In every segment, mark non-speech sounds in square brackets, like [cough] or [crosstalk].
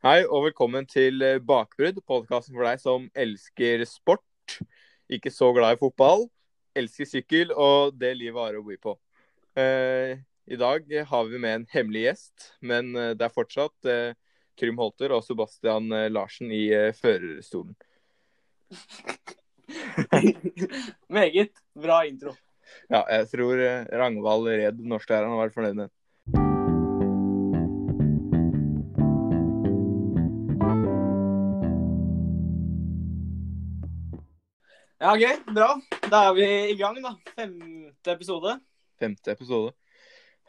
Hei og velkommen til eh, Bakbrudd, podkasten for deg som elsker sport, ikke så glad i fotball, elsker sykkel og det livet har å by på. Uh, I dag har vi med en hemmelig gjest, men eh, det er fortsatt uh, Trym Holter og Sebastian Larsen i uh, førerstolen. [laughs] Meget bra intro. Ja, jeg tror Rangvald Red Norskjæren har vært fornøyd med den. Ja, gøy. Bra. Da er vi i gang, da. Femte episode. Femte episode.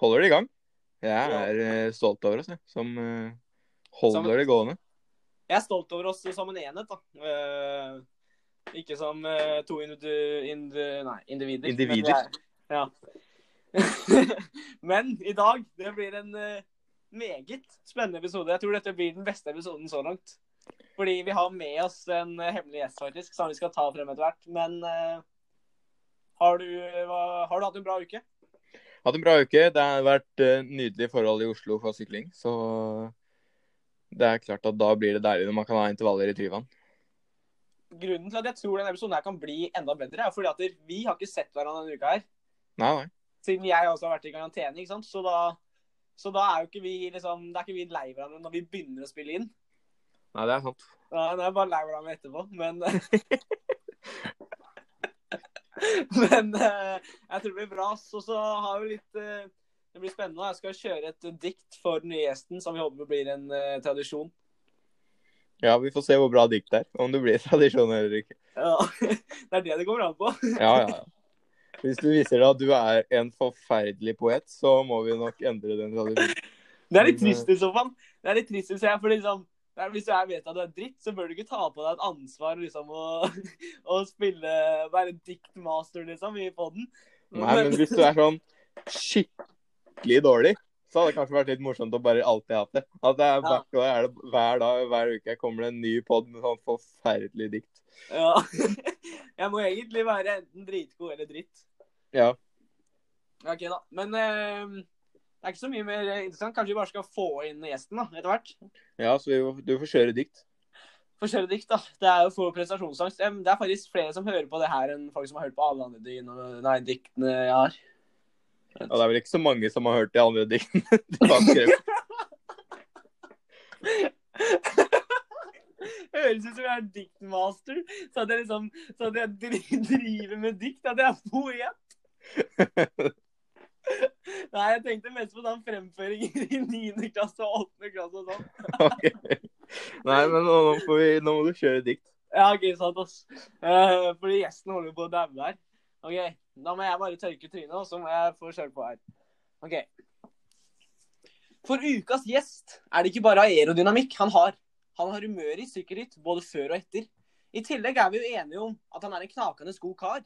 Holder det i gang. Jeg er eh, stolt over oss, jeg, som eh, holder Som- det gående. Jeg er stolt over oss som en enhet, da. Eh, ikke som to individu indi nei, individer. Individer. Men, ja. [laughs] Men i dag, det blir en meget spennende episode. Jeg tror dette blir den beste episoden så langt. Fordi vi har med oss en hemmelig gjest, faktisk, som vi skal ta frem etter hvert. Men uh, har, du, hva, har du hatt en bra uke? Hatt en bra uke. Det har vært uh, nydelige forhold i Oslo for sykling. Så det er klart at da blir det deilig når man kan ha intervaller i Tryvann. Grunnen til at jeg tror denne episoden her kan bli enda bedre, er fordi at vi har ikke sett hverandre denne uka her. Nei, nei. Siden jeg også har vært i karantene, ikke sant. Så da, så da er jo ikke vi liksom det er ikke vi lei hverandre når vi begynner å spille inn. Nei, det er sant. Ja, da er jeg bare lei meg etterpå. Men [laughs] Men eh, jeg tror det blir bra. Så, så har vi litt eh, Det blir spennende. Jeg skal kjøre et dikt for den nye gjesten, som vi håper blir en eh, tradisjon. Ja, vi får se hvor bra dikt det er. Om det blir [laughs] tradisjon eller ikke. Ja, [laughs] Det er det det kommer an på. Ja, ja, ja. Hvis du viser deg at du er en forferdelig poet, så må vi nok endre den tradisjonen. Det er litt trist i så fall. Det er litt trist, synes jeg. For liksom, hvis er vet at du er dritt, så bør du ikke ta på deg et ansvar liksom, å, [laughs] å spille Være diktmaster, liksom, i poden. Nei, men hvis du er sånn skikkelig dårlig, så hadde det kanskje vært litt morsomt å bare alltid ha det. At det er Ja. hvert, år er det, hver dag, hver uke kommer det en ny pod med sånn forferdelig dikt. Ja. [laughs] Jeg må egentlig være enten dritgod eller dritt. Ja. OK, da. Men eh, det er ikke så mye mer interessant. Kanskje vi bare skal få inn gjesten da, etter hvert. Ja, så vi, du får kjøre dikt. Få kjøre dikt, da. Det er jo for prestasjonsangst. Det er faktisk flere som hører på det her, enn folk som har hørt på alle andre og, nei, diktene jeg har. Ja, det er vel ikke så mange som har hørt de andre diktene du har skrevet. Høres ut som jeg er diktmaster. Så at jeg liksom Så at jeg driver med dikt. At jeg er poet. [laughs] Nei, jeg tenkte mest på sånn fremføringer i 9. klasse og 8. klasse og sånn. Ok. Nei, men nå, nå, får vi, nå må du kjøre dikt. Ja, OK, sant, ass. Uh, fordi gjesten holder på å daue her. OK, da må jeg bare tørke trynet, og så må jeg få kjøre på her. OK. For ukas gjest er det ikke bare aerodynamikk han har. Han har humør i sykkelritt både før og etter. I tillegg er vi jo enige om at han er en knakende god kar.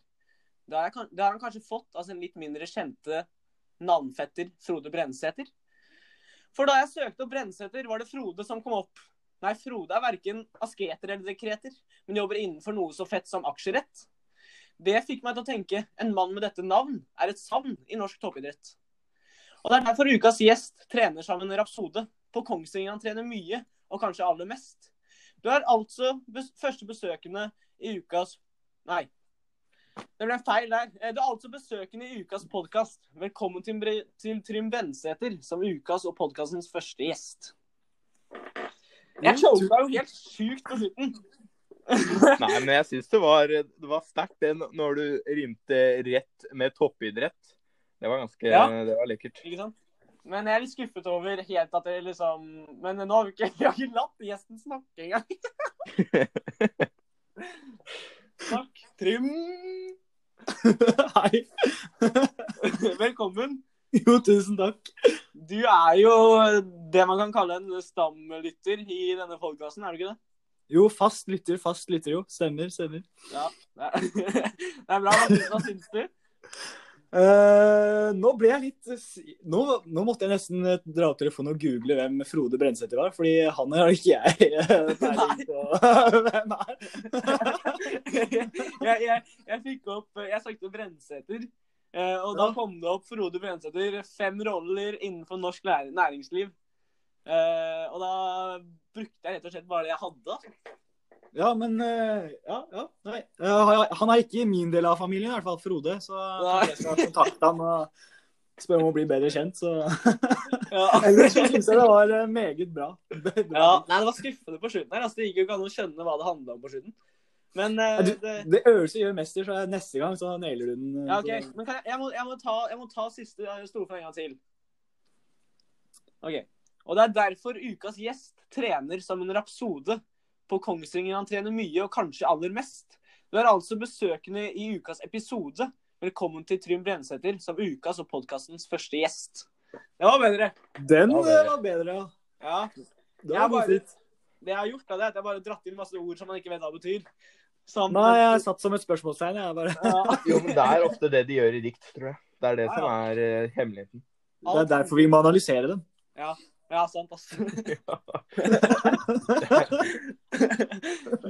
Det har, det har han kanskje fått av sin litt mindre kjente navnfetter Frode Brensæter. For da jeg søkte opp Brensæter, var det Frode som kom opp. Nei, Frode er verken asketer eller dekreter, men jobber innenfor noe så fett som aksjerett. Det fikk meg til å tenke en mann med dette navn er et savn i norsk toppidrett. Og Det er derfor ukas gjest trener sammen med Rapsode. På Kongsvinger han trener mye, og kanskje aller mest. Du er altså bes første besøkende i ukas Nei. Det ble en feil der. Eh, Du er altså besøkende i ukas podkast. Velkommen til, til Trym Bensæter som ukas og podkastens første gjest. Jeg choka jo helt sjukt på slutten. Nei, men jeg syns det var, det var sterkt det når du rimte rett med toppidrett. Det var ganske Ja. Det var lekkert. Ikke sant? Men jeg er litt skuffet over helt at det liksom Men nå har vi ikke, [laughs] vi har ikke latt gjesten snakke engang. [laughs] Takk. Trym. [laughs] Hei. [laughs] Velkommen. Jo, tusen takk. Du er jo det man kan kalle en stamlytter i denne podkasten, er du ikke det? Jo, fast lytter, fast lytter, jo. Stemmer, stemmer. Ja. Det er, [laughs] det er bra. Hva, syns du? Eh, nå ble jeg litt nå, nå måtte jeg nesten eh, dra opp telefonen og google hvem Frode Brensæter var, fordi han har ikke jeg eh, peiling på [laughs] hvem er. [laughs] jeg, jeg, jeg fikk opp Jeg søkte Brensæter, eh, og da kom det opp Frode Brensæter. Fem roller innenfor norsk næringsliv. Uh, og da brukte jeg rett og slett bare det jeg hadde. Ja, men eh, Ja, ja. Nei. Eh, han er ikke i min del av familien, i hvert fall Frode. Så jeg skal kontakte han og spørre om å bli bedre kjent, så Ja. [laughs] Ellers så syns jeg det var eh, meget bra. [laughs] bra. Ja, nei, det var skuffende på slutten her. Altså, det gikk jo ikke an å skjønne hva det handla om på slutten. Men Ja, du, det, det øvelse gjør mester, så neste gang så nailer du den. Ja, OK. så- Men kan jeg, jeg, må, jeg, må ta, jeg må ta siste storfra en gang til. OK. Og det er derfor ukas gjest trener som en rapsode. På Kongsvinger han trener mye, og kanskje aller mest. Du er altså besøkende i ukas episode. Velkommen til Trym Brensæter som ukas og podkastens første gjest. Det var bedre. Den Ja, eh, det- var bedre, ja. Ja. Det var bare- godfritt. Det jeg har gjort, da, det er at jeg bare har dratt inn masse ord som man ikke vet hva betyr. Som, Nei, jeg satt som et spørsmålstegn. Jeg bare. ja. [laughs] Jo, men det er ofte det de gjør i dikt, tror jeg. Det er det Ja, som er uh, hemmeligheten. Det er derfor vi må analysere dem. Ja, ja sant, ass. [laughs] [laughs]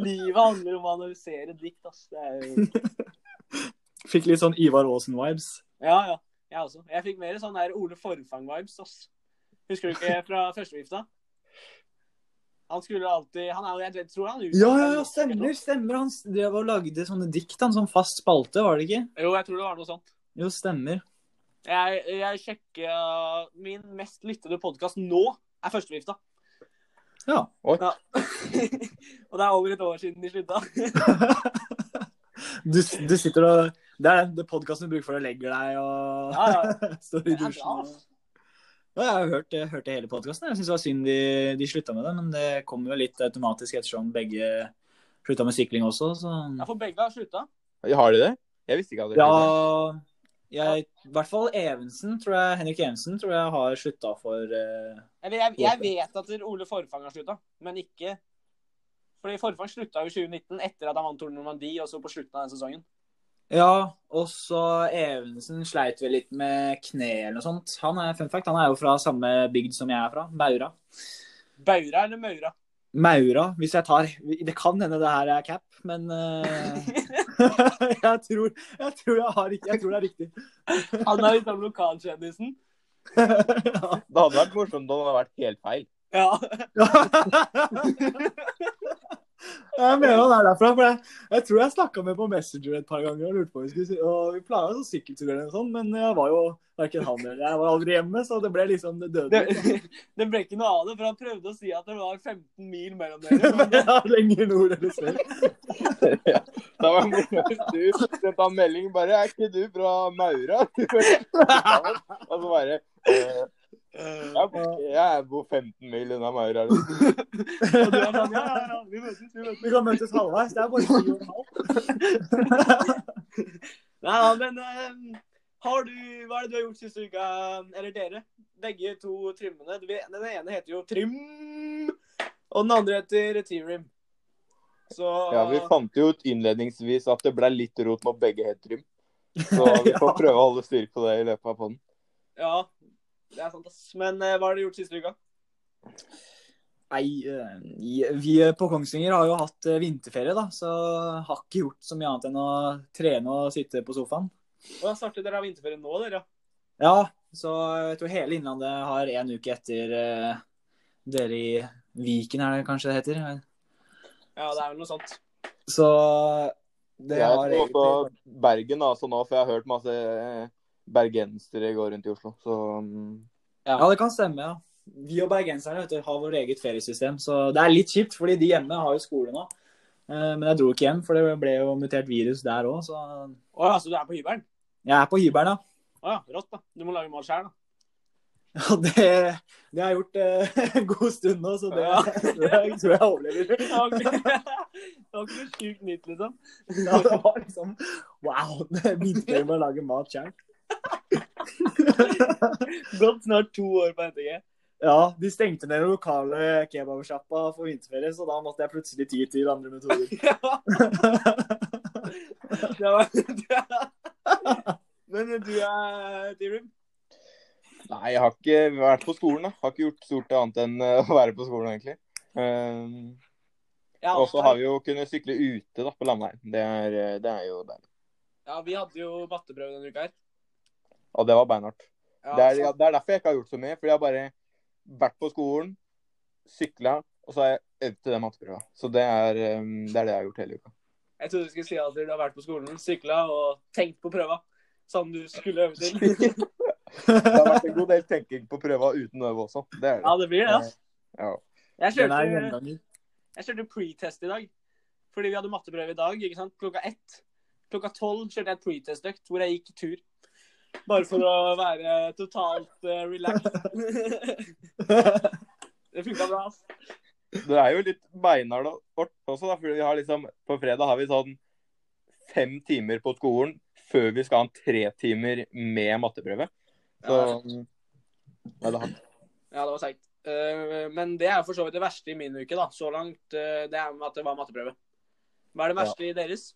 Livet handler om å analysere dikt, ass. Det er jo... [laughs] Fikk litt sånn Ivar Aasen-vibes. Ja, ja. Jeg også. Jeg fikk mer sånn der Ole Forfang-vibes, ass. Husker du ikke fra førstegifta? Han skulle alltid Han er jeg tror han Ja, ja, ja, stemmer. stemmer. Han drev og lagde sånne dikt, han, Sånn fast spalte, var det ikke? Jo, jeg tror det var noe sånt. Jo, stemmer. Jeg, jeg sjekka Min mest lyttede podkast nå er førstevifta. Ja. Oi. Ja. [laughs] og det er over et år siden de slutta. [laughs] Du, du sitter og Det er den podkasten du bruker for å legge deg og Ja, ja. [laughs] står i dusjen. Ja, jeg har hørt, jeg hørte hele podkasten. Jeg syns det var synd de, de slutta med det, men det kommer jo litt automatisk ettersom begge slutta med sykling også, så Ja, for begge har slutta. Har de det? Jeg visste ikke at de Ja, det. Jeg, i hvert fall Evensen, tror jeg, Henrik Evensen tror jeg har slutta for uh, Eller jeg, jeg vet at Ole Forfang har slutta, men ikke Fordi Forfang slutta jo i 2019 etter at han vant Tour Normandie, og så på slutten av den sesongen. Ja, og så Evensen sleit vel litt med kne eller noe sånt. Han er fun fact, han er jo fra samme bygd som jeg er fra, Baura. Baura eller Maura? Maura, hvis jeg tar Det kan hende det her er cap, men eh, [laughs] [laughs] jeg, tror, jeg, tror jeg, har, ikke- jeg tror det er riktig. [laughs] Han er liksom lokalkjendisen. ja. [laughs] Det hadde vært morsomt om det hadde vært helt feil. Ja. Jeg mener han er derfra. for Jeg, jeg tror jeg snakka med på Messenger et par ganger. og lurte på hva vi skulle. Og Vi planla sånn sykkeltur eller noe sånt, men jeg var jo verken han eller jeg var aldri hjemme, så det ble liksom det døde. Det, [laughs] det ble ikke noe av det, for han prøvde å si at det var 15 mil mellom dere. Men Ja, lenger nord eller sør. ja. Det [laughs] var morsomt hvis du sendte han melding bare 'Er ikke du fra Maura?' [laughs] Og så bare eh, jeg, bor- 15 mil unna Maur. [laughs] og du er sånn Ja, ja, ja, vi møtes, vi møtes. Vi kan møtes halvveis. Det er bare ti og en halv. [laughs] Nei, ja, men eh, har du, hva er det du har gjort siste uka? Eller dere? Begge to trimmene. Den ene heter jo Trim, og den andre heter T-Rim. Så Ja, Vi fant jo ut innledningsvis at det ble litt rot når begge het Trim. Så vi får [laughs] prøve å holde styr på det i løpet av poden. Ja, det er sant, ass. Men eh, hva har dere gjort siste uka? Nei, eh, vi på Kongsvinger har jo hatt eh, vinterferie, da, så har ikke gjort så mye annet enn å trene og sitte på sofaen. Og da starter dere av vinterferie nå, dere? Ja, så jeg tror hele Innlandet har én uke etter uh, dere i Viken, er det kanskje det heter. Ja, det er vel noe sånt. Så det Jeg har er også egentlig Bergen altså nå, for jeg har hørt masse bergensere går rundt i Oslo. Så mm, Ja, det kan stemme, ja. Vi og bergenserne vet du, har vårt eget feriesystem, så det er litt kjipt, fordi de hjemme har jo skole nå. Eh, Men jeg dro ikke hjem, for det ble jo mutert virus der òg, så Å ja, så du er på hybelen? jeg er på hybelen, ja. Å ja, rått, da. Du må lage mat sjøl, da. Ja, det, det har jeg gjort eh, [laughs] en god stund nå, så det Ja. [laughs] tror jeg, tror jeg overlever. [laughs] Ja. Det var ikke noe sjukt nytt, liksom. Ja, det var liksom Wow! Det begynte med å lage mat sjøl. [laughs] Gått snart to år på NTG. Ja, de stengte ned den lokale kebabsjappa for vinterferie, så da måtte jeg plutselig ty til andre metoder. [laughs] Ja. Det var, Men du er? Nei, jeg har ikke vært på skolen. da. Har ikke gjort stort annet enn eh, å være på skolen, egentlig. Um, Ja, og så har vi jo kunnet sykle ute da, på landeveien. Det er, eh, det er jo deilig. ja, vi hadde jo matteprøve denne uka her. Og det var beinhardt. Ja, Det er, så- det er derfor jeg ikke har gjort så mye. Fordi jeg har bare vært på skolen, sykla og så har jeg øvd til den matteprøva. Så det er, um, det er det jeg har gjort hele uka. Jeg trodde du skulle si at du har vært på skolen, sykla og tenkt på prøva. Som du skulle øve til. [laughs] Det har vært en god del tenking på prøva uten å øve også. Det er Ja, det. blir det. Altså. Ja. Jeg kjørte, jeg kjørte pre-test i dag. Fordi vi hadde matteprøve i dag. ikke sant? Klokka ett. Klokka tolv kjørte jeg et pre-test-økt hvor jeg gikk tur. Bare for å være totalt uh, relaxed. [laughs] det funka bra. ass. Det er jo litt beinhard og- også, da. For vi har liksom, på fredag har vi sånn fem timer på skolen før vi skal ha en tre timer med matteprøve. Så um, ja, det har Ja, det var seigt. Eh, men det er for så vidt det verste i min uke, da. Så langt. eh, det er med at det var matteprøve. Hva er det verste i deres?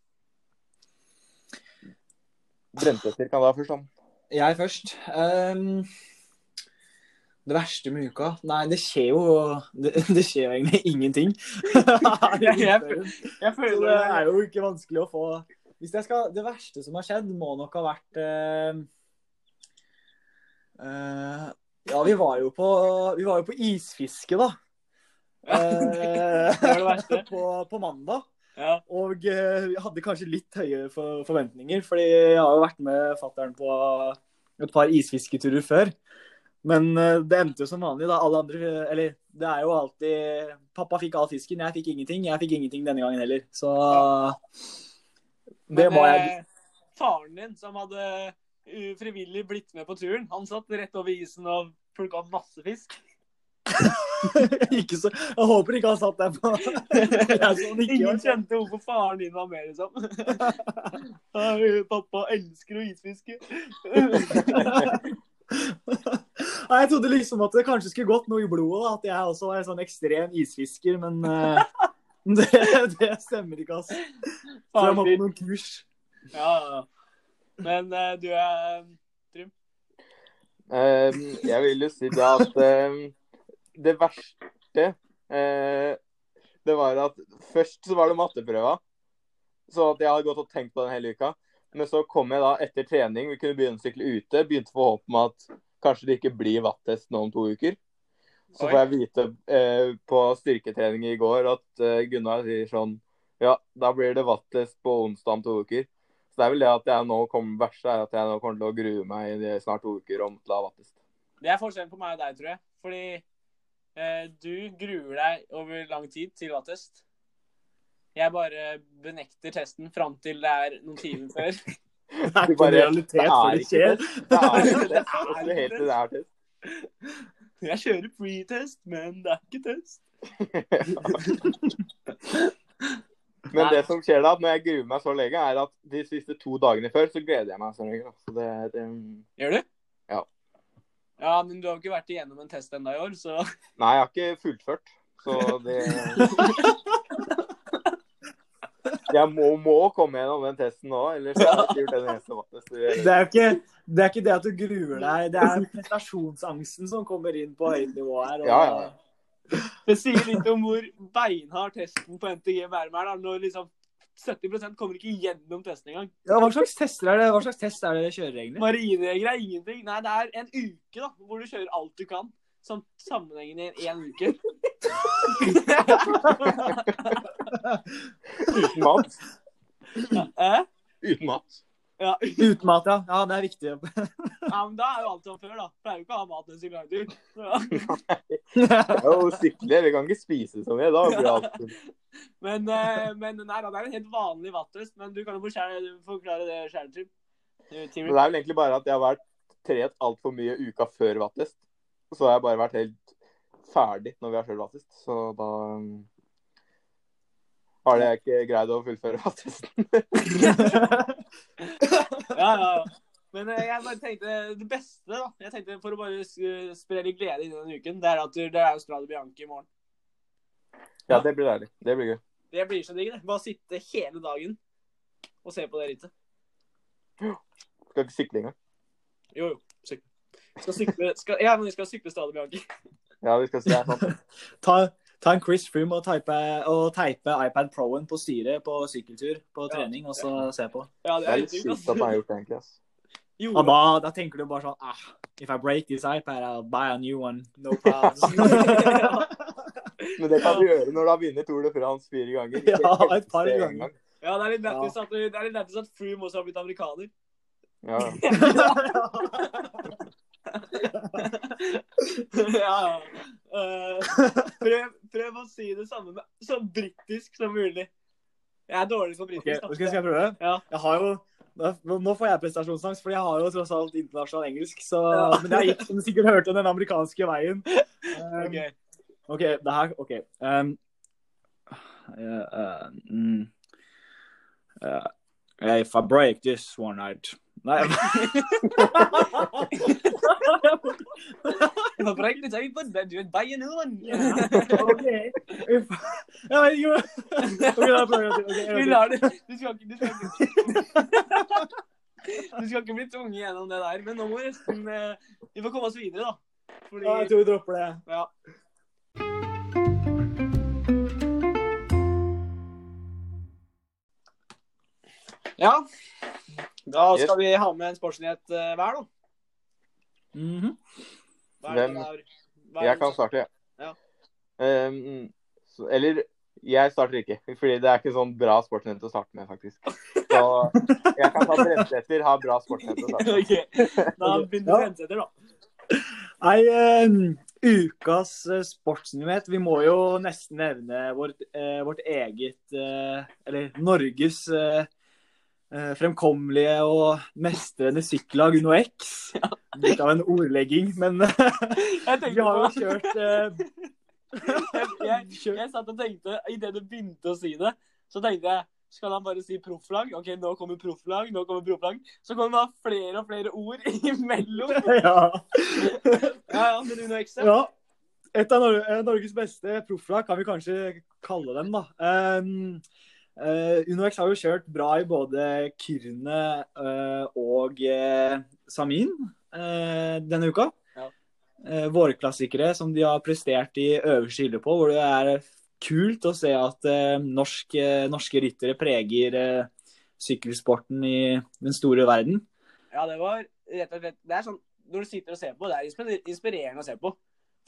Bremsetter kan da først, da. Jeg først. Um, det verste med uka? Nei, det skjer jo Det, [laughs] det skjer jo egentlig ingenting. [laughs] Jeg- jeg [laughs] jeg føler det er jo ikke vanskelig å få Hvis jeg skal Det verste som har skjedd, må nok ha vært uh, uh, Ja, vi var jo på Vi var jo på isfiske, da. Eh, Det var det verste. på, på mandag. Ja. Og eh, hadde kanskje litt høye for, forventninger, fordi jeg har jo vært med fattern på et par isfisketurer før. Men eh, det endte jo som vanlig, da. Alle andre Eller det er jo alltid Pappa fikk all fisken, jeg fikk ingenting. Jeg fikk ingenting denne gangen heller. Så det Men, var jeg eh, Faren din, som hadde ufrivillig frivillig blitt med på turen, han satt rett over isen og plukka opp masse fisk. Ikke så Jeg håper ikke han satt der på jeg så han ikke Ingen kjente hvorfor faren din var med, liksom. [laughs] Pappa elsker å isfiske. Nei, Jeg trodde liksom at det kanskje skulle gått noe i blodet. At jeg også var en sånn ekstrem isfisker, men uh, [laughs] det, det stemmer ikke, altså. Så jeg må på noen kurs. Ja, ja. Men uh, du er Um, jeg vil jo si det at um, det verste eh, Det var at først så var det matteprøva. Så at jeg hadde gått og tenkt på den hele uka. Men så kom jeg da etter trening, vi kunne begynne å sykle ute. Begynte å få håp om at kanskje det ikke blir vattest nå om to uker. Så Oi. får jeg vite eh, på styrketrening i går at eh, Gunnar sier sånn Ja, da blir det vattest på onsdag om to uker. Så det er vel det at jeg nå kommer verst, er at jeg nå kommer til å grue meg i snart to uker om til å ha vattest. Det er forskjellen på meg og deg, tror jeg. Fordi du gruer deg over lang tid til attest. Jeg bare benekter testen fram til det er noen timer før. [laughs] Det er ikke bare- realitet det er før det skjer. Det er ikke Det [laughs] Det er helt til det er test. Jeg kjører pre-test, men det er ikke test. [laughs] Men det som skjer da, når jeg gruer meg så lenge, er at de siste to dagene før, så gleder jeg meg så lenge. det er um... Gjør du? Ja. Ja, men du har ikke vært igjennom en test ennå i år, så Nei, jeg har ikke fullført. Så det Jeg må, må komme gjennom den testen nå, ellers har jeg ikke gjort den eneste vattest. Det er jo ikke det, er ikke det at du gruer deg, det er prestasjonsangsten som kommer inn på høyt nivå her. Og, Ja, ja. Det sier litt om hvor beinhard testen på NTG Bærum er. da, Når liksom 70% kommer ikke gjennom testen engang. Ja, hva, slags tester er det? hva slags test er det dere kjører, egentlig? Marineregler er ingenting. Nei, det er en uke da, hvor du kjører alt du kan. Sånn sammenhengende i en uke. [laughs] Uten mat. Eh? Uten mat. Ja. Uten mat, ja. Ja, det er viktig. Ja, men da er jo alt som før, da. Pleier jo ikke å ha mat en lager Det er jo sykler, vi kan ikke spise så mye. Da blir alt Men, eh, men nei da, det er en helt vanlig vattest. Men du kan jo forklare, det sjæl, Tim. Det er vel egentlig bare at jeg har vært trent altfor mye uka før vattest. Så har jeg bare vært helt ferdig når vi har kjørt vattest. Så da um, har jeg ikke greid å fullføre [laughs] [laughs] attesten. Ja, ja, ja. Men eh, jeg bare tenkte det beste, da. Jeg tenkte For å bare s- spre litt glede inn i denne uken, det er at det er Australia Bianchi i morgen. ja, det blir deilig. Det blir gøy. Det blir så digg, det. Bare sitte hele dagen og se på det rittet. Skal ikke sykle engang. Jo, jo. Sykle. Skal sykle skal, Ja, men vi skal sykle Stadio Bianchi. Ja, vi skal se. Det er sant. Ta, ta en Chris Froome og, teipe, og teipe iPad Pro-en på styret på sykkeltur på Ja. trening, og så se på. Ja, det er, Det er litt litt sykt at han har gjort det, egentlig. ass. Jo, Og da, da tenker du bare sånn ah, If I break this iPad, I'll buy a new one. No [laughs] problem. Men det kan du gjøre når du har vunnet Tour de France fire ganger. [laughs] Ja, et par ganger. gang. Ja, det er litt lættis at, det er litt lættis at Froome også har blitt amerikaner. Ja. [laughs] ja, ja. Uh, prøv, prøv å si det samme med, så britisk som mulig. Jeg er dårlig på britisk. Okay, skal jeg prøve? Ja. Jeg har jo nå får jeg prestasjonsangst, for jeg har jo tross alt internasjonal engelsk. Så, Ja. [laughs] Men jeg gikk, som du sikkert hørte, den amerikanske veien. [laughs] Um, Ok. OK, det her OK. Um, uh, uh, mm, uh, if I break this one out Nei [laughs] Nå brekker det seg på det, du er bare noen. OK. If, jeg vet ikke OK, da prøver jeg til. Ok, en gang Vi lar det. Du skal ikke, du skal ikke. [laughs] Du skal ikke bli tvunget gjennom det der, men nå må vi eh, Vi får komme oss videre, da. Fordi Ja, jeg tror vi dropper det. Ja. Ja. Da skal vi ha med en sportsnyhet eh, hver, da. Mm -hmm. Hvem? Jeg kan starte, jeg. Ja. Um, så, eller jeg starter ikke, fordi det er ikke sånn bra sportsnyhet å starte med, faktisk. Så jeg kan ta Bremseter, ha bra sportsnyhet å starte med. [laughs] Ok, Da begynner Ja. Bremseter, da. Nei, um, ukas eh, sportsnyhet. Vi må jo nesten nevne vårt, eh, vårt eget eh, Eller Norges eh, fremkommelige og mestrende sykkellag Uno X. Litt av en ordlegging, men [laughs] vi har jo kjørt eh, jeg, jeg, [laughs] jeg satt og tenkte, idet du begynte å si det, så tenkte jeg skal han bare si profflag? OK, nå kommer profflag, nå kommer profflag. Så kommer det flere og flere ord [laughs] imellom. ja. Ja, ja, men Uno X, ja. ja. Et av Nor eh, Norges beste profflag kan vi kanskje kalle dem, da. Um, eh, Uno har jo kjørt bra i både Kyrne uh, og uh, Samin denne uka. Ja. Vårklassikere som de har prestert i øverste hylle på, hvor det er kult å se at norsk, norske ryttere preger sykkelsporten i den store verden. Ja, det var rett og slett Det er sånn når du sitter og ser på, det er inspirerende å se på.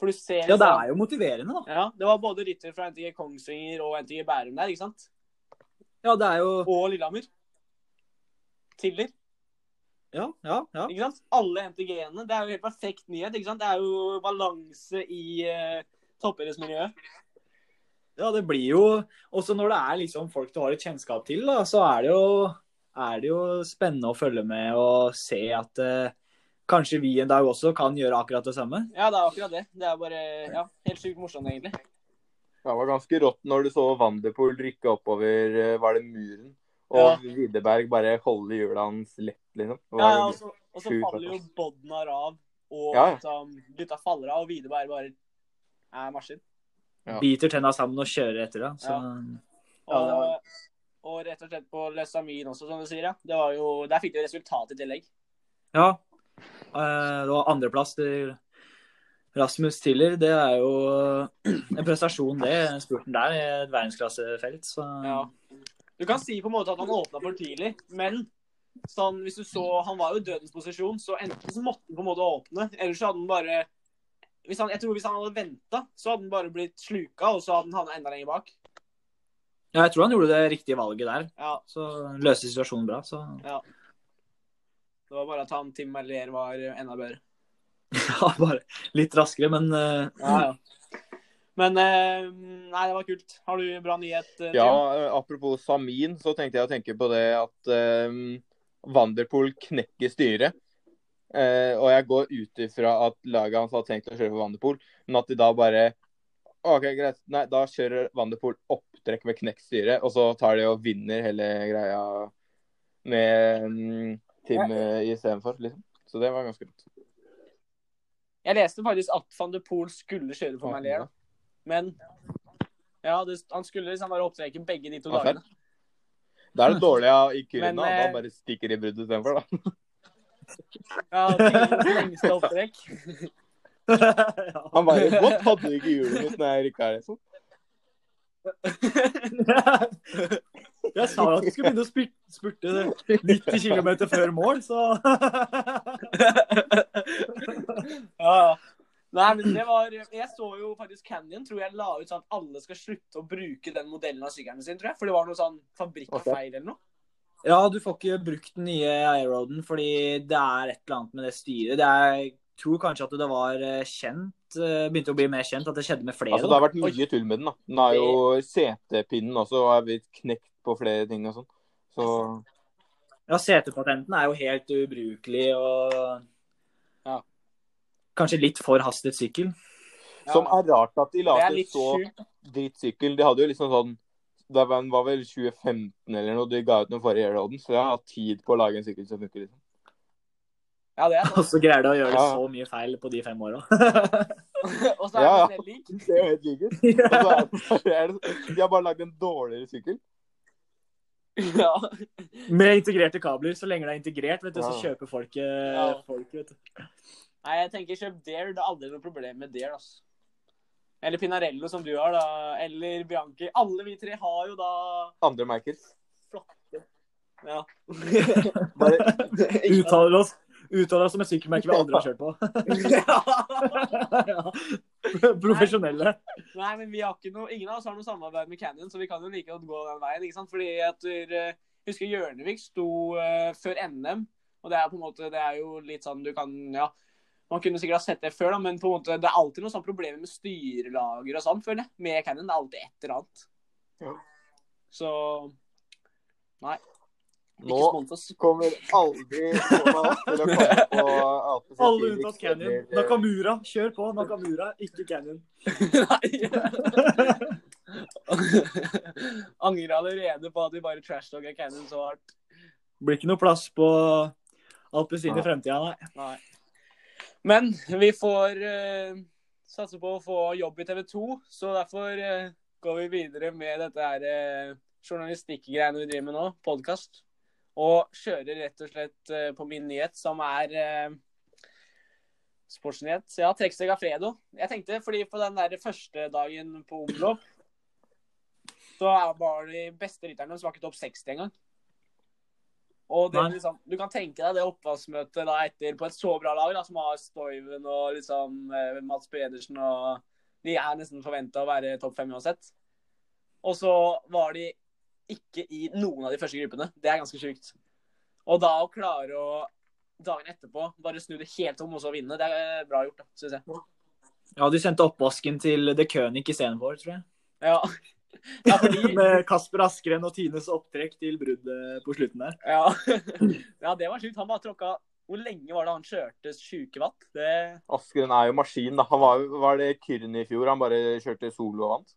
For du ser Ja, det er jo motiverende, da. Ja, det var både rytter fra NTG Kongsvinger og NTG Bærum der, ikke sant? Ja, det er jo Og Lillehammer. Tiller, Ja, ja, ja. ikke sant? Alle NTG-ene. Det er jo helt perfekt nyhet, ikke sant? Det er jo balanse i uh, toppidrettsmiljøet. Ja, det blir jo Også når det er liksom folk du har et kjennskap til, da, så er det jo, er det jo spennende å følge med og se at uh, kanskje vi en dag også kan gjøre akkurat det samme. Ja, det er akkurat det. Det er bare ja, helt sykt morsomt, egentlig. Det var ganske rått når du så Wanderpool rykke oppover eh, var det muren, og Ja. Widerberg bare holde hjula hans lett, liksom. Ja, ja, og så, og så faller jo. Bodnar av, og Ja, liksom, gutta faller av, og Widerberg bare er maskin. Ja. Biter tenna sammen og kjører etter det. Så, Og, Ja, var- og rett og slett på Lesamin også, som du sier. ja. Det var jo, der fikk du resultat i tillegg. ja. Eh, det var andreplass til Rasmus Tiller. Det er jo [clears throat] en prestasjon, det. Spurten der i et verdensklassefelt. Så Ja. Du kan si på en måte at han åpna for tidlig, men sånn, hvis du så Han var jo i dødens posisjon, så enten så måtte han på en måte åpne, eller så hadde han bare hvis han, Jeg tror hvis han hadde venta, så hadde han bare blitt sluka, og så hadde han havna enda lenger bak. ja, jeg tror han gjorde det riktige valget der. Ja, Så løste situasjonen bra. Så Det var bare at han Tim Merlier var enda bedre. [laughs] ja, bare litt raskere, men eh, Ja, ja. Men eh, Nei, det var kult. Har du bra nyhet, eh, Ja, eh, apropos Samin, så tenkte jeg å tenke på det at um, Vanderpool knekker styret. Uh, og jeg går ut ifra at laget hans har tenkt å kjøre for Vanderpool, men at de da bare OK, greit. Nei, da kjører Vanderpool opptrekk med knekt styre, og så tar de og vinner hele greia med um, Tim eh, istedenfor, liksom. Så det var ganske rått. Jeg leste faktisk at van de Poel skulle kjøre for Merlier, men ja, det, han skulle liksom bare opptreke begge de to Ja, dagene. Da er det dårlig av Ikurina. Men, Da eh, bare stikker i bruddet istedenfor, da. [laughs] Ja, tidens lengste opptrekk. [laughs] Han bare Godt hadde du ikke hjulet mitt når jeg rykka her, liksom? [laughs] Jeg sa jo at du skulle begynne å spurte, spurte 90 km før mål, så [laughs] Ja, ja. Nei, men det var Jeg så jo faktisk Canyon tror jeg la ut sånn at alle skal slutte å bruke den modellen av sykkelen sin, tror jeg. For det var noe sånn fabrikkfeil eller noe. Ja, du får ikke brukt den nye airroaden fordi det er et eller annet med det styret. Det er, jeg tror kanskje at det var eh, kjent, eh, begynte å bli mer kjent, at det skjedde med flere. Altså, det har vært mye tull med den. da. Den har jo setepinnen også og er blitt knekt på flere ting og sånn. Så Ja, setepatenten er jo helt ubrukelig og Ja. Kanskje litt for hastet sykkel. Ja. Som er rart at de la til så dritt drittsykkel. De hadde jo liksom sånn Det var, var vel 2015 eller noe de ga ut den forrige Airloaden, så jeg har hatt tid på å lage en sykkel som funker. liksom. Ja, det er [laughs] Og så greier du å gjøre Ja. så mye feil på de fem åra. [laughs] [laughs] Og så er Ja, ja. det lik. Det er jo helt lik ut. Og så det bare, det, de har bare lagd en dårligere sykkel. [laughs] Ja. Med integrerte kabler. Så lenge det er integrert, vet du, så kjøper folk, eh, Ja. folk vet du. Nei, jeg tenker kjøp Dare. Det er aldri noe problem med Dare, altså. Eller Pinarello, som du har, da. Eller Bianchi. Alle vi tre har jo da Andre merker. flotte Ja. Bare, [laughs] Uttaler oss, oss som et sykkelmerke vi aldri har kjørt på. ja. [laughs] Profesjonelle. Nei, men vi har ikke noe, ingen av oss har noe samarbeid med Canyon, så vi kan jo like godt gå den veien. ikke sant? Fordi at jeg husker Hjørnevik sto uh, før NM, og det er på en måte, det er jo litt sånn du kan ja, Man kunne sikkert ha sett det før, da, men på en måte, det er alltid noen sånne problemer med styrelager og sånn, føler jeg. Med Canyon. Det er alltid et eller annet. Ja. Så Nei. Nå kommer aldri oss til å komme [laughs] på Alpes Alle unntatt Canyon. Nakamura. Kjør på. Nakamura, ikke Canyon. Nei. [laughs] Angrer allerede på at vi bare trashtalker Canyon så hardt. Blir ikke noe plass på alpezin i fremtida, nei. Nei. Men vi får uh, satse på å få jobb i TV 2, så derfor uh, går vi videre med dette her uh, journalistikkgreiene vi driver med nå, podkast. Og kjører rett og slett eh, på min nyhet, som er eh, sportsnyhet. Ja, trekksteg av Fredo. Jeg tenkte, fordi på den der første dagen på omlopp, så var de beste rytterne som var ikke topp 60 engang. Og det, liksom, du kan tenke deg det oppvaskmøtet da etter på et så bra lag da, som har Stoiven og liksom eh, Mats Pedersen og De er nesten forventa å være topp fem uansett. Og så var de ikke i noen av de første gruppene. Det er ganske sjukt. Og da å klare å dagen etterpå bare snu det helt om og så vinne, det er bra gjort, da, syns jeg. Ja, du sendte oppvasken til The König istedenfor, tror jeg. Ja. [laughs] ja, fordi Med Kasper Askren og Tines opptrekk til bruddet på slutten der. Ja. [laughs] ja, det var sjukt. Han bare tråkka Hvor lenge var det han kjørte sjuke watt? Det Askren er jo maskin, da. Han var, var det Kyrne i fjor? Han bare kjørte solo og vant?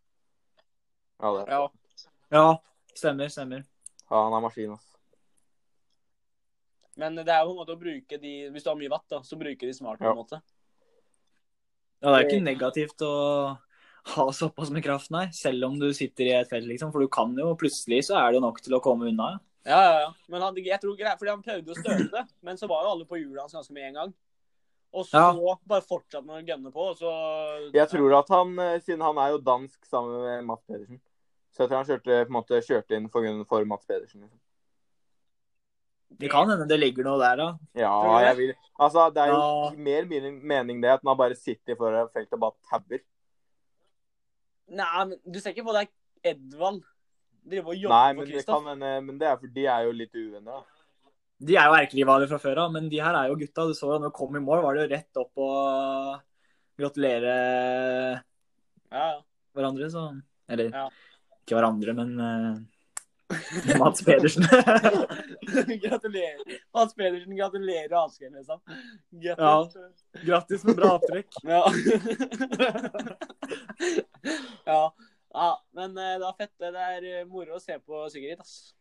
Ja, det. Ja. Ja, stemmer, stemmer. Ja, han er maskin, altså. Men det er jo en måte å bruke de Hvis du har mye vatt, da, så bruker de smart på Ja. en måte. Ja, det er ikke negativt å ha såpass med kraft, nei. Selv om du sitter i et felt, liksom. For du kan jo plutselig så er det nok til å komme unna. ja. Ja, ja, ja. Men han, jeg tror fordi han prøvde å støte, men så var jo alle på hjulet hans ganske med en gang. Og så Ja. bare fortsatte han å gønne på, og så Jeg tror at han, eh, siden han er jo dansk sammen med Matt Pedersen Så jeg tror han kjørte, på en måte, kjørte inn for, for Mats Pedersen. Liksom. Det kan hende det ligger noe der, da. Ja, jeg vil Altså, det er jo Ja. mer min mening det at han bare sitter foran feltet og bare tabber. Nei, men du ser ikke på deg Edvald drive og jobbe Nei, men det, Kristoff? kan, hende- men det er fordi de er jo litt uvenner, da. De er jo erkerivaler fra før av, men de her er jo gutta. Du så jo når de kom i mål, var det jo rett opp og gratulere Ja, ja. hverandre, så Eller Ja. Ikke hverandre, men uh, [laughs] Mats Pedersen. [laughs] gratulerer. Mats Pedersen, gratulerer Asgeir, liksom. Ja. Grattis. Grattis med bra avtrekk. [laughs] Ja. ja. ja. Men uh, det var fett. Det er eh, moro å se på Sigrid, ass.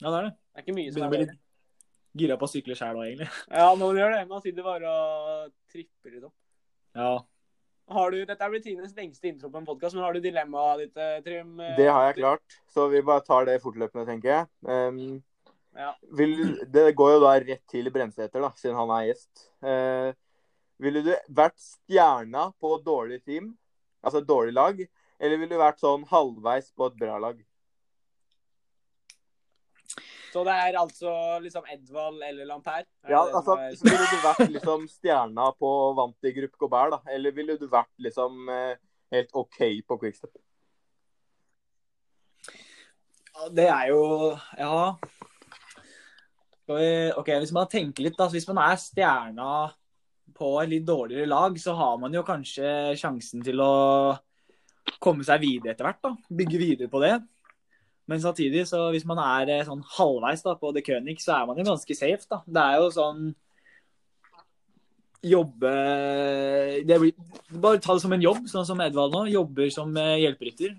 Ja, det er det. Det er ikke mye som er bedre. gira på å sykle sjæl òg, egentlig. Ja, man gjør det. Man sitter bare og tripper litt opp. Ja. Har du, Dette blir Tines lengste intro på en podkast, men har du dilemmaet ditt, eh, Trym? Eh, Det har jeg klart, så vi bare tar det fortløpende, tenker jeg. Um, Ja. vil, det går jo da rett til Brensæter, da, siden han er gjest. Uh, ville du vært stjerna på dårlig team, altså et dårlig lag, eller ville du vært sånn halvveis på et bra lag? Så det er altså liksom Edvald eller Lampert? Er Ja, altså, er- så Ville du vært liksom stjerna på vant i Gruppe Gobert, da? Eller ville du vært liksom eh, helt OK på Quickstep? Ja, Det er jo Ja. Vi, ok, Hvis man tenker litt, da. så Hvis man er stjerna på et litt dårligere lag, så har man jo kanskje sjansen til å komme seg videre etter hvert. da, Bygge videre på det. Men samtidig, så hvis man er eh, sånn halvveis da på The König, så er man jo ganske safe. da. Det er jo sånn Jobbe det blir, Bare ta det som en jobb, sånn som Edvald nå. Jobber som eh, hjelperytter.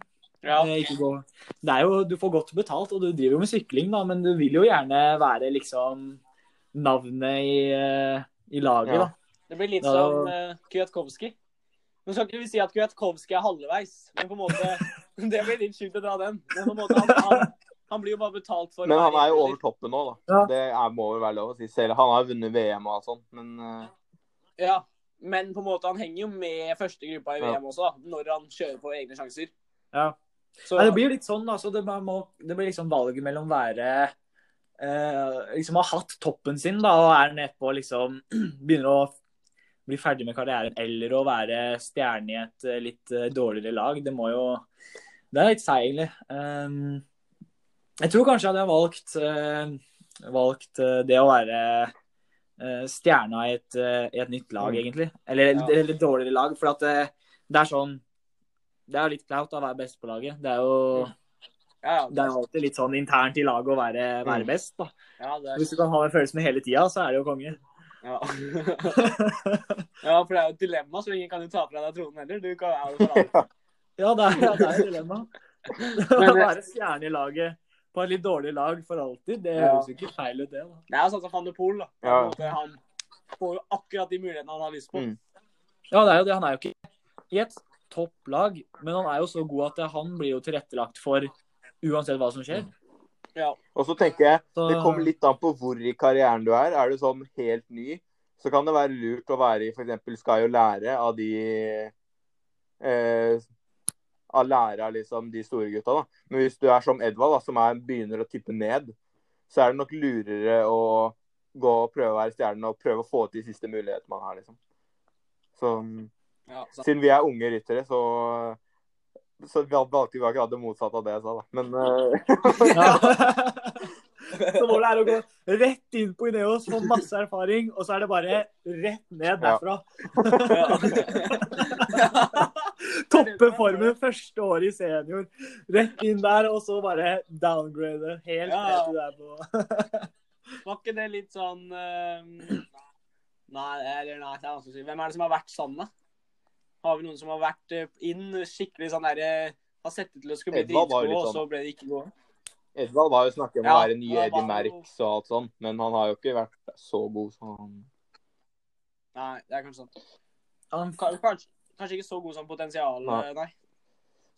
Ja. Eh. Det er jo, du får godt betalt, og du driver jo med sykling, da, men du vil jo gjerne være liksom navnet i, i laget, Ja. da. Det blir litt da, som uh, Kwiatkowski. Nå skal ikke vi si at Kwiatkowski er halvveis, men på en måte [laughs] Det blir litt sjukt å dra den. Men på en måte, han, han, han blir jo bare betalt for Men han er jo over toppen nå, da. Ja. Det er, må vel være lov å si. Selv han har jo vunnet VM og alt sånt, men eh, Ja, men på en måte han henger jo med første gruppa i Ja. VM også, da, når han kjører på egne sjanser. Ja. Så, Nei, det blir jo litt sånn, da. Så det, må, det blir liksom valget mellom være eh, Liksom har hatt toppen sin, da, og er nedpå liksom [clears throat] Begynner å bli ferdig med karrieren, eller å være stjerne i et eh, litt eh, dårligere lag. Det må jo Det er litt seig, Um, jeg tror kanskje jeg hadde valgt, eh, valgt det å være stjerna i et, i et nytt lag, Mm. egentlig. Eller, Ja. et dårligere lag. For at det, det er sånn Det er jo litt flaut å være best på laget. Det er jo ja, det er jo alltid litt sånn internt i laget å være, være Mm. best. da. ja, er, Hvis du kan ha den følelsen hele tida, så er det jo konge. Ja. ja, for det er jo et dilemma, så ingen kan jo ta fra deg tronen heller. Du kan er jo for alle. [laughs] Ja, det er, ja, det er et dilemma. Å [laughs] [laughs] Men- være stjerne i laget på et litt dårlig lag for alltid, det Ja. høres jo ikke feil ut, det. da. Det er jo sånn som Van de Pool, da. Ja. måte, han får jo akkurat de mulighetene han har lyst på. Mm. Ja, det er jo det. Han er jo ikke i et topplag, men han er jo så god at han blir jo tilrettelagt for uansett hva som skjer. Ja. Og så tenker jeg det kommer litt an på hvor i karrieren du er. Er du sånn helt ny, så kan det være lurt å være i f.eks. Sky og lære av de eh, Av lære av liksom de store gutta, da. Men hvis du er som Edvald, da, som er, begynner å tippe ned, så er det nok lurere å gå og prøve å være stjerne og prøve å få til de siste mulighetene man har, liksom. Så Ja, så, siden vi er unge ryttere, så så vi valgte vi akkurat det motsatte av det jeg sa, da. Men uh... Ja. [laughs] Så målet er å gå rett inn på Ineos, få masse erfaring, og så er det bare rett ned derfra. ja. [laughs] Toppe formen første året i senior. Rett inn der, og så bare downgrade helt Ja. ned der på [laughs] Var ikke det litt sånn uh... Nei, eller nei, det er vanskelig å si. Hvem er det som har vært sånn, da? Har vi noen som har vært eh, inn skikkelig sånn derre Har sett ut til å skulle bli Edvald var dritgod, litt og sånn. så ble det ikke god? Edvald var jo snakket om å være nye Eddie var jo- Merckx og alt sånt, men han har jo ikke vært så god som han Nei, det er kanskje sånn. Han- Kanskje, kanskje ikke så god som potensial, Nei. eh, nei.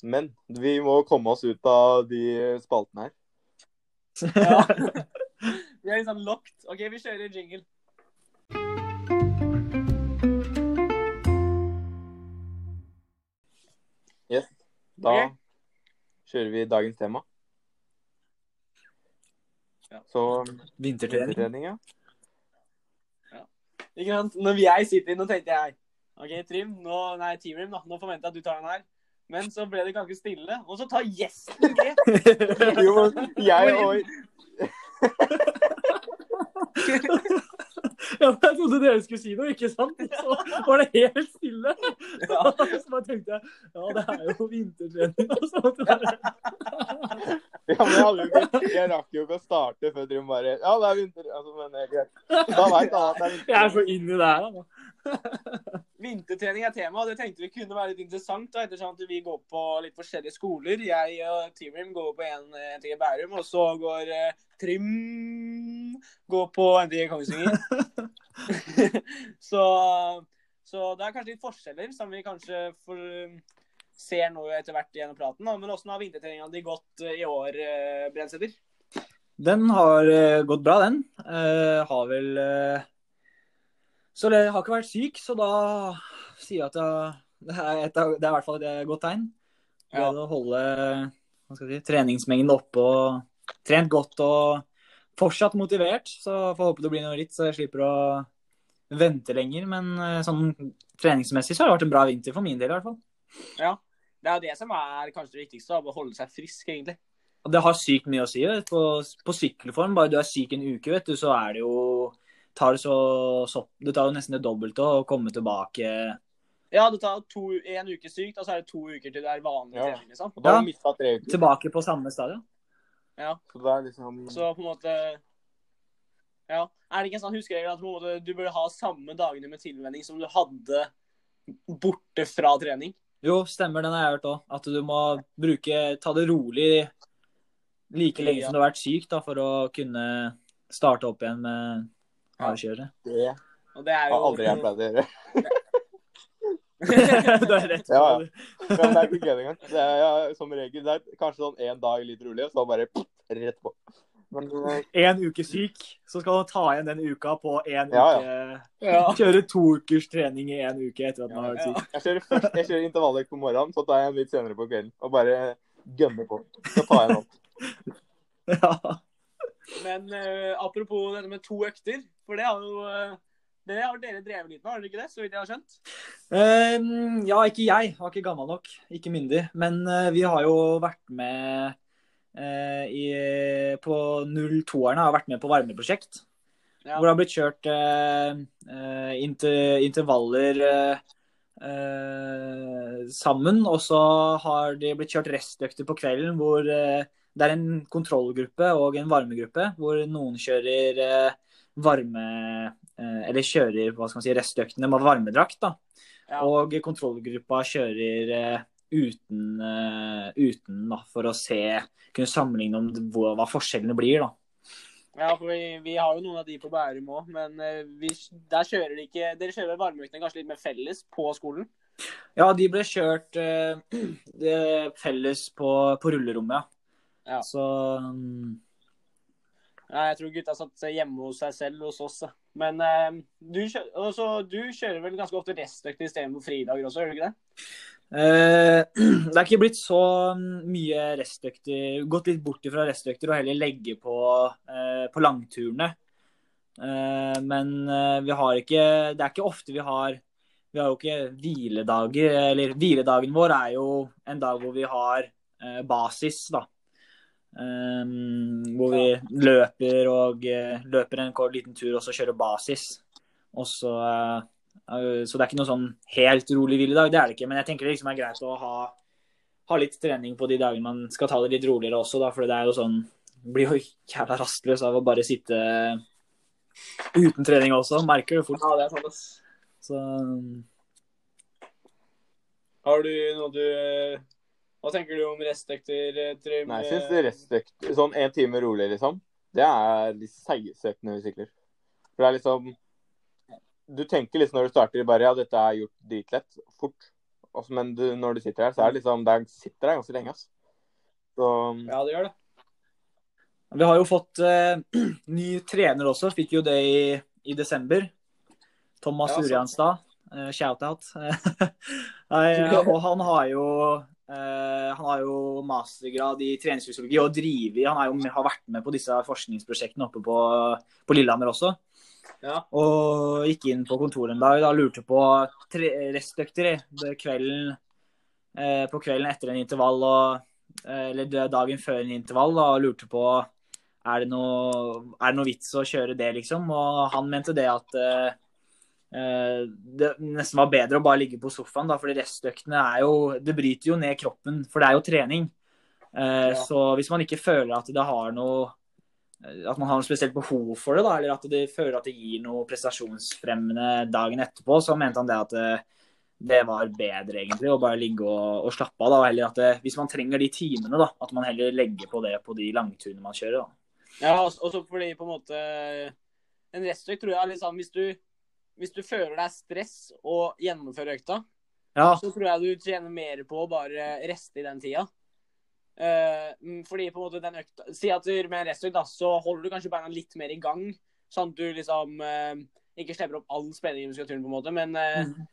Men vi må komme oss ut av de spaltene her. Ja. [laughs] [laughs] Vi er litt sånn locked. OK, vi kjører jingle. Da okay. kjører vi dagens tema. Ja. Så Vintertrening. ja. Ikke sant? Når jeg sitter inn, nå tenkte jeg OK, Trim, nå, nei, Team-Rim, da. Nå forventer jeg at du tar den her. Men så ble det ganske stille, og så tar gjesten grep. [laughs] Jo, jeg og [laughs] [laughs] [laughs] Ja, jeg trodde dere skulle si noe, ikke sant? Så var det helt stille. [laughs] Ja. [laughs] Så bare tenkte jeg ja, det er jo vintertrening. Og sånt. Ja, men jeg, ikke, jeg rakk jo ikke å starte før Trym bare Ja, det er vinter... Altså, men det er greit. Da veit alle at det er vinter. Jeg er så inni det her, da. Vintertrening er tema, og det tenkte vi kunne være litt interessant. Da, ettersom at vi går på litt forskjellige skoler. Jeg og Team-Rim går på en eh, NTG Bærum, og så går eh, Trim går på NTG Kongsvinger. [laughs] så, så det er kanskje litt forskjeller som vi kanskje får, ser nå etter hvert gjennom praten. Da. Men åssen har vintertreninga di gått eh, i år, eh, Brensæter? Den har eh, gått bra, den. Uh, har vel eh, Så jeg har ikke vært syk, så da sier jeg at jeg, det, er et, det er i hvert fall et godt tegn. Ja. Å holde si, treningsmengden oppe og trent godt og fortsatt motivert, så får håpe det blir noe ritt, så jeg slipper å vente lenger. Men eh, sånn treningsmessig så har det vært en bra vinter for min del, i hvert fall. Ja. Det er det som er kanskje det viktigste, å holde seg frisk, egentlig. Det har sykt mye å si. På, på sykkelform, bare du er syk en uke, vet du, så er det jo tar det, så, så, det tar jo nesten det dobbelte å komme tilbake. Ja, det tar to, en uke sykt, og så er det to uker til det er vanlig Ja. trening, liksom. Og da har du mista tre uker. Tilbake på samme stadion. Ja. Så det er liksom Så på en måte Ja. Er det ikke en sånn huskeregel at på en måte, du burde ha samme dagene med tilvenning som du hadde borte fra trening? Jo, stemmer, den har jeg hørt òg. At du må bruke Ta det rolig like lenge Ja. som du har vært syk, da, for å kunne starte opp igjen med hardkjøret. Det Og det er har jo aldri jeg pleid å gjøre. [laughs] du har rett. Ja, ja. Men det er ikke gøy engang. Det er ja, som regel det er kanskje sånn én dag litt rolig, og så bare pff, rett på. Men eh, En uke syk, så skal du ta igjen den uka på én Ja, uke. Ja. ja. Kjøre to ukers trening i én uke etter at man har vært Ja. syk. jeg kjører først jeg kjører intervalløkt på morgenen, så tar jeg en litt senere på kvelden. Og bare gønner på. Så tar jeg en opp. [laughs] Ja. Men uh, apropos dette med to økter, for det har jo uh, det har dere drevet litt med, har dere ikke det? Så vidt jeg har skjønt. Um, ja, ikke jeg. Jeg var ikke gammel nok. Ikke myndig. Men uh, vi har jo vært med i, på 02-erne. Har vært med på varmeprosjekt. Ja. Hvor det har blitt kjørt inter, intervaller sammen. Og så har det blitt kjørt restøkter på kvelden hvor det er en kontrollgruppe og en varmegruppe. Hvor noen kjører eh, varme eh, Eller kjører hva skal man si, restøktene med varmedrakt. da. Ja. Og kontrollgruppa kjører eh, uten, eh, uten da, for å se Kunne sammenligne om hva, hva forskjellene blir. da. Ja, for vi, vi har jo noen av de på Bærum òg, men eh, vi, der kjører de ikke Dere kjører varmeøktene kanskje litt mer felles på skolen? Ja, de ble kjørt eh, [clears throat] felles på, på rullerommet, ja. Så um... Nei, jeg tror gutta satt hjemme hos seg selv hos oss. Men eh, du, kjører, også, du kjører vel ganske ofte restøkt istedenfor fridager også, gjør du ikke det? Uh, [clears throat] Det er ikke blitt så mm, mye restøkter Gått litt bort fra restøkter og heller legge på, uh, på langturene. Uh, men vi har ikke Det er ikke ofte vi har Vi har jo ikke hviledager. Eller hviledagen vår er jo en dag hvor vi har basis, da. Um, hvor vi løper og eh, løper en kort liten tur og så kjører basis. Og så, uh, så det er ikke noe sånn helt rolig hviledag, det er det ikke. Men jeg tenker det liksom er greit å ha, ha litt trening på de dagene man skal ta det litt roligere også, da. For det er jo sånn Blir jo jævla rastløs av å bare sitte uten trening også. Merker det fort. Ja, det er sant, ass. Så Har du noe du Hva tenker du om restøkter, eh, Trym? Nei, jeg syns restøkt Sånn én time rolig, liksom. Det er de seigeste øktene vi sykler. For det er liksom Du tenker liksom når du starter bare ja, dette er gjort dritlett, fort. Også, men du, når du sitter her, så er det liksom Der sitter jeg ganske lenge, ass. Så Ja, det gjør det. Vi har jo fått eh, [clears throat] ny trener også, fikk jo det i, i desember. Thomas Ja. Urianstad. Uh, Shout-out. [laughs] [laughs] Og han har jo eh, han har jo mastergrad i treningsfysiologi og driver, han er jo, har vært med på disse forskningsprosjektene oppe på, på Lillehammer også. Ja. Og gikk inn på kontoret en dag da lurte på restøkter kvelden, eh, på kvelden etter en intervall og, eh, eller dagen før en intervall og lurte på er det, noe, er det noe vits å kjøre det, liksom. Og han mente det at det nesten var bedre å bare ligge på sofaen, da, fordi restøktene er jo Det bryter jo ned kroppen, for det er jo trening. Eh, Ja. Så hvis man ikke føler at det har noe at man har noe spesielt behov for det, da, eller at det føler at det gir noe prestasjonsfremmende dagen etterpå, så mente han det at det, det var bedre egentlig å bare ligge og, og slappe av. Da, og heller at det, hvis man trenger de timene, da, at man heller legger på det på de langturene man kjører. Da. Ja, og så fordi på en måte En restøkt tror jeg er litt sånn hvis du, hvis du føler deg stress og gjennomfører økta, Ja, så tror jeg du tjener mer på å bare reste i den tida. Eh, mm, fordi på en måte den økta Si at du med en restøkt da, så holder du kanskje beina litt mer i gang, sånn at du liksom uh, ikke slipper opp all spenning i muskulaturen, på en måte. Men Mhm.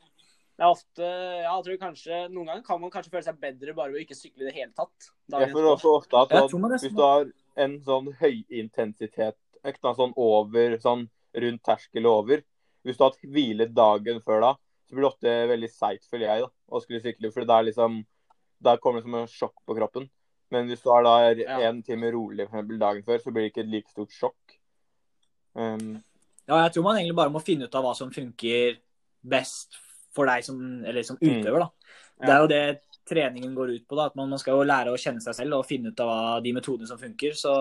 det er ofte ja, jeg tror kanskje, Noen ganger kan man kanskje føle seg bedre bare ved å ikke sykle i det hele tatt. jeg føler også ofte at sånn, hvis du har en sånn høyintensitetsøkt, sånn over, sånn rundt terskel og over. Hvis du har hatt hvile dagen før da, så blir det ofte veldig seigt, føler jeg, da, å skulle sykle. For er liksom Da kommer det som en sjokk på kroppen. Men hvis du har da en time rolig for eksempel, dagen før, så blir det ikke et like stort sjokk. Um, Ja, jeg tror man egentlig bare må finne ut av hva som funker best for deg som, eller som utøver. da. Det er jo det treningen går ut på. da, at Man man skal jo lære å kjenne seg selv og finne ut av de metodene som funker. Så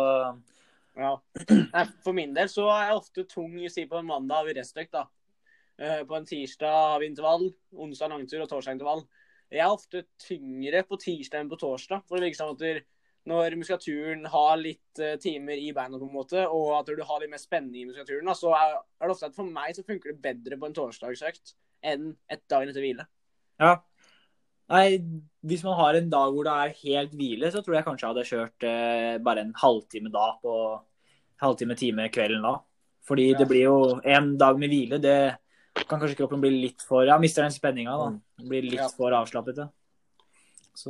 Ja. Nei, For min del så er jeg ofte tung si på en mandag har vi restøkt. da. Eh, På en tirsdag har vi intervall, onsdag langtur og torsdag intervall. Jeg er ofte tyngre på tirsdag enn på torsdag. For det virker som at når muskulaturen har litt eh, timer i beina, på en måte, og at du har litt mer spenning i muskulaturen, så er det ofte at for meg så funker det bedre på en torsdagsøkt enn et dagen etter hvile. ja. Nei, hvis man har en dag hvor det er helt hvile, så tror jeg kanskje jeg hadde kjørt eh, bare en halvtime da på halvtime, time kvelden da. Fordi Ja. det blir jo en dag med hvile, det kan kanskje kroppen bli litt for Ja, mister den spenninga, da. Blir litt Ja. for avslappet. Ja. Så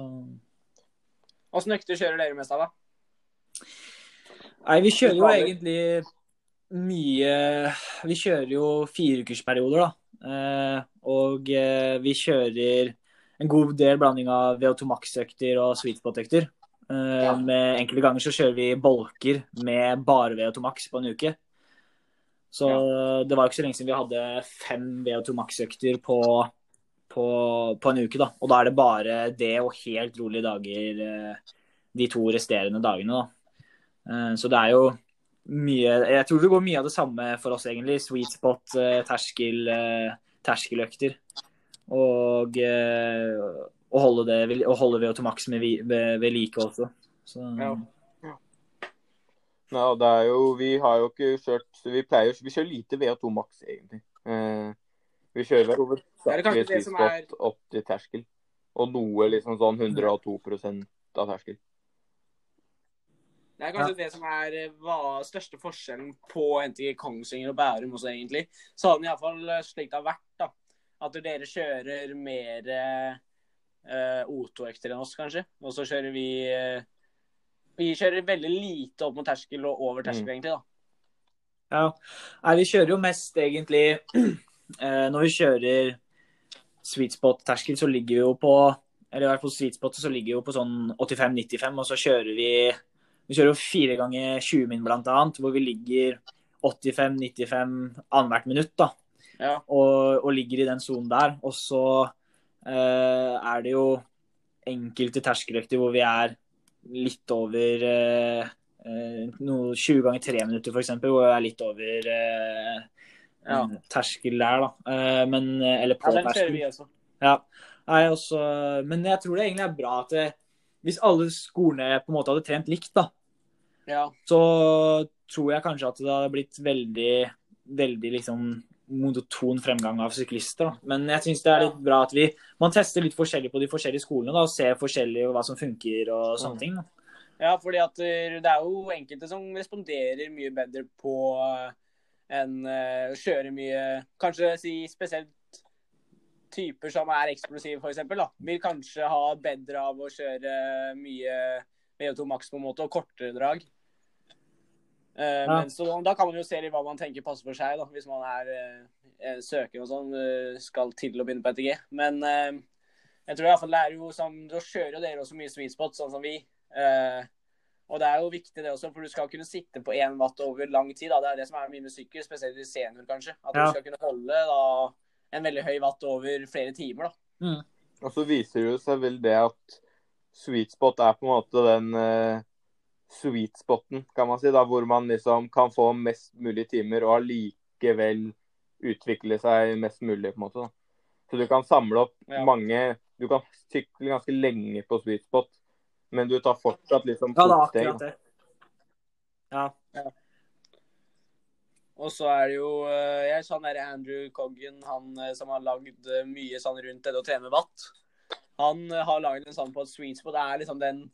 Åssen økter kjører dere mest av, da? Nei, vi kjører jo egentlig mye Vi kjører jo fireukersperioder, da. Eh, og eh, vi kjører en god del blanding av VO2 Max-økter og sweet spot-økter. Eh, Ja. Med enkelte ganger så kjører vi bolker med bare VO2 Max på en uke. Så det var jo ikke så lenge siden vi hadde fem VO2 Max-økter på, på, på en uke, da. Og da er det bare det og helt rolige dager eh, de to resterende dagene, da. Eh, Så det er jo mye Jeg tror det går mye av det samme for oss, egentlig. Sweet spot, terskel, terskeløkter. Og og holde det ved- å holde VO2 Max med vi- ved ved like også. Så, Ja. ja, det er jo Vi har jo ikke kjørt Vi pleier Vi kjører lite VO2 maks, egentlig. Eh, vi kjører vel Det hovedsakelig det er- opp til terskel. Og noe liksom sånn 102 av terskel. Det er kanskje det som er eh, hva, største forskjellen på NTG Kongsvinger og Bærum også, egentlig. Sånn iallfall slik det har vært, da. At dere kjører mer uh, O2-økter enn oss, kanskje. Og så kjører vi uh, Vi kjører veldig lite opp mot terskel og over terskel, Mm. egentlig, da. Ja. Nei, vi kjører jo mest egentlig uh, [clears throat] Når vi kjører sweet spot-terskel, så ligger vi jo på Eller i hvert fall sweet spot, så ligger vi jo på sånn 85-95, og så kjører vi Vi kjører jo fire ganger 20 min, blant annet, hvor vi ligger 85-95 annethvert minutt, da. Ja. Og, og ligger i den sonen der. Og så eh, er det jo enkelte terskeløkter hvor vi er litt over eh, eh, noe 20 ganger 3 minutter, f.eks., hvor jeg er litt over eh, Ja. terskel der, da. Eh, men, eller på ja, terskel. vi også. Ja. Nei, også, men jeg tror det egentlig er bra at det, hvis alle skolene på en måte hadde trent likt, da, Ja. så tror jeg kanskje at det hadde blitt veldig, veldig liksom monoton fremgang av syklister. Da. Men jeg syns det er litt bra at vi man tester litt forskjellig på de forskjellige skolene da, og ser forskjellig hva som funker og sånne Mm. ting. Da. Ja, fordi at eh, det er jo enkelte som responderer mye bedre på eh, enn eh, å kjøre mye Kanskje si spesielt typer som er eksplosive, f.eks. Vil kanskje ha bedre av å kjøre mye VO2 maks på en måte, og kortere drag. Eh, Ja. men så Da kan man jo se litt hva man tenker passer for seg, da, hvis man er eh, søker og sånn, skal til å begynne på ETG. Men eh, jeg tror i hvert fall det er jo sånn, Da kjører jo dere også mye sweet spot, sånn som vi. Eh, og det er jo viktig det også, for du skal kunne sitte på én watt over lang tid. Da. Det er det som er mye med sykkel, spesielt i senior, kanskje. At Ja. du skal kunne holde da, en veldig høy watt over flere timer. da. Og så viser det jo seg vel det at sweet spot er på en måte den eh, sweet spoten, kan man si, da, hvor man liksom kan få mest mulig timer og allikevel utvikle seg mest mulig, på en måte. da. Så du kan samle opp Ja. mange Du kan sykle ganske lenge på sweet spot, men du tar fortsatt liksom Ja, det er akkurat det. Ja. Og så er det jo eh, jeg sånn der Andrew Coggan, han eh, som har lagd eh, mye sånn rundt det å trene watt. Han har lagd en sånn på at sweet spot er liksom den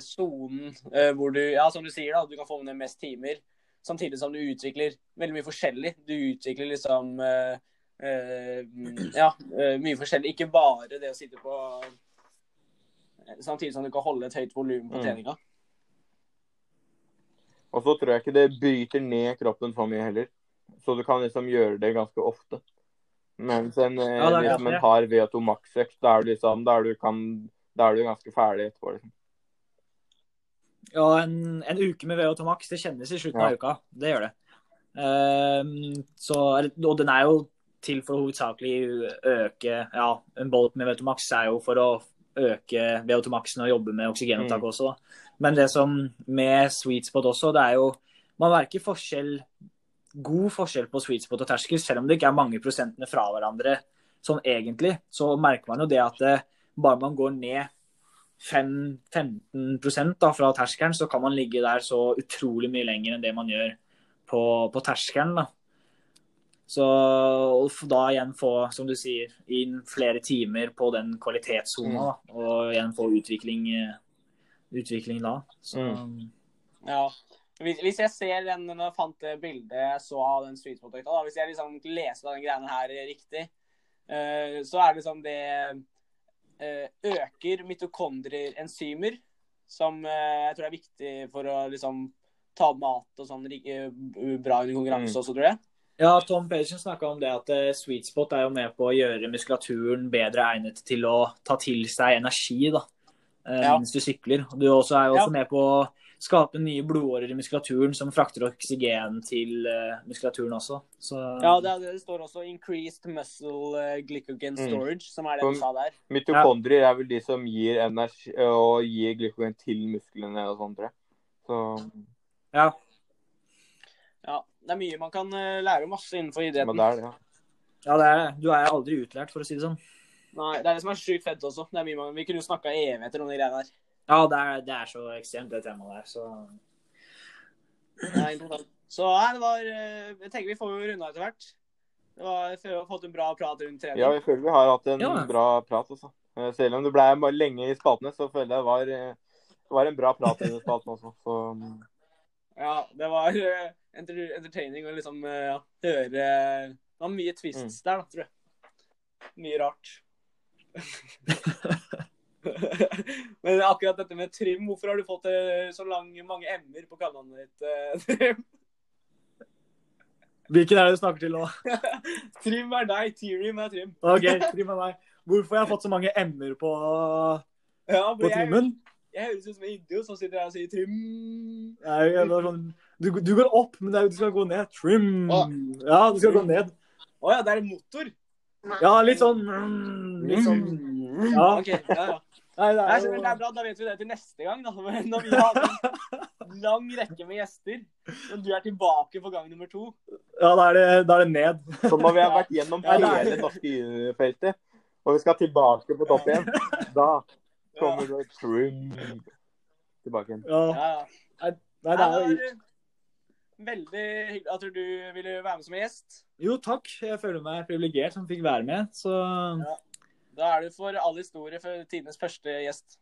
sonen eh, hvor du Ja, som du sier, da, du kan få ned mest timer. Samtidig som du utvikler veldig mye forskjellig. Du utvikler liksom eh, eh, Ja, eh, mye forskjellig. Ikke bare det å sitte på Samtidig som du kan holde et høyt volum på Mm. Og så tror jeg ikke det bryter ned kroppen for mye heller. Så du kan liksom gjøre det ganske ofte. Mens en, eh, Ja, det. en hard VO2 max-økt, da er du liksom, da er du, kan, da er du ganske ferdig etterpå. liksom. Ja, en, en uke med VO2 max, det kjennes i slutten Ja. av uka. Det gjør det. Um, så, og den er jo til for å hovedsakelig øke Ja, en bolt med VO2 max er jo for å øke VO2 maxen og jobbe med oksygenopptak Mm. også. Men det som med sweet spot også, det er jo Man merker forskjell god forskjell på sweet spot og terskel, selv om det ikke er mange prosentene fra hverandre sånn egentlig. Så merker man jo det at det, bare man går ned 5-15% da, fra terskelen, så kan man ligge der så utrolig mye lenger enn det man gjør på, på terskelen. Da. Så da igjen få, som du sier, inn flere timer på den kvalitetssona, da, og igjen få utvikling, eh, utvikling da. Så, Ja. Hvis, jeg ser den når jeg fant det bildet jeg så av den sweet da, hvis jeg liksom leser den greiene her riktig, eh, så er det liksom det øker mitokondrienzymer, som eh, jeg tror er viktig for å liksom ta opp mat og sånn eh, bra under konkurranse Mm. også, tror jeg. Ja, Tom Pagen snakka om det at eh, sweet spot er jo med på å gjøre muskulaturen bedre egnet til å ta til seg energi da, eh, Ja. mens du sykler. Du også er jo også Ja. med på å skape nye blodårer i muskulaturen som frakter oksygen til eh, muskulaturen også. Så, Ja, det, det står også 'increased muscle glycogen glycogen Mm. storage', som er det Som- du sa der. Mitokondrier er vel de som gir energi og gir glykogen til musklene og sånn, tror jeg. Så ja. Ja, det er mye man kan eh, lære masse innenfor men idretten. det er det, ja. ja, det er Du er aldri utlært, for å si det sånn. Nei, det er det som er sjukt fett også. Det er mye man, vi kunne jo snakka evigheter om de greiene der. Ja, det er, det er så ekstremt, det temaet der. Så Det er interessant. Så nei, det var eh, Jeg tenker vi får jo runda etter hvert. Det var, jeg føler vi har fått en bra prat rundt trening. ja, vi føler vi har hatt en Ja. bra prat, altså. Eh, Selv om det ble bare lenge i spaltene, så føler jeg det var, eh, det var en bra prat i spaten spalten også. Så mm, Ja, det var entertaining å liksom ja, høre Det var mye twists der, da, tror jeg. Mye rart. [laughs] [laughs] Men akkurat dette med trim, hvorfor har du fått eh, så lang, mange m-er på kallenavnet ditt? eh, [laughs] Trim? Hvilken er det du snakker til nå? [laughs] Trim er deg, Tyrim er trim. OK, trim er meg. Hvorfor jeg har fått så mange m-er på, Ja, på jeg, trimmen? jeg høres ut som en idiot som sitter her og sier trim. Jeg, jeg, sånn, du, du går opp, men er, du skal gå ned. Trim. Ah. Ja, du skal gå ned. Å ja, det er en motor. Ja, litt sånn mm, Litt sånn Ja. Okay, Ja, ja. Nei, det er jo det er bra, Da vet vi det til neste gang. da. [laughs] Når vi har en lang rekke med gjester, og du er tilbake på gang nummer to. Ja, da er det, da er det ned. Sånn når vi har vært gjennom Ja, det hele norske juniorfeltet, og vi skal tilbake på topp igjen, da kommer det trim tilbake igjen. Ja. Ja, ja. Nei, det Det er jo veldig hyggelig at du ville være med som gjest. Jo, takk. Jeg føler meg privilegert som fikk være med. Så Da er du for all historie for tidenes første gjest.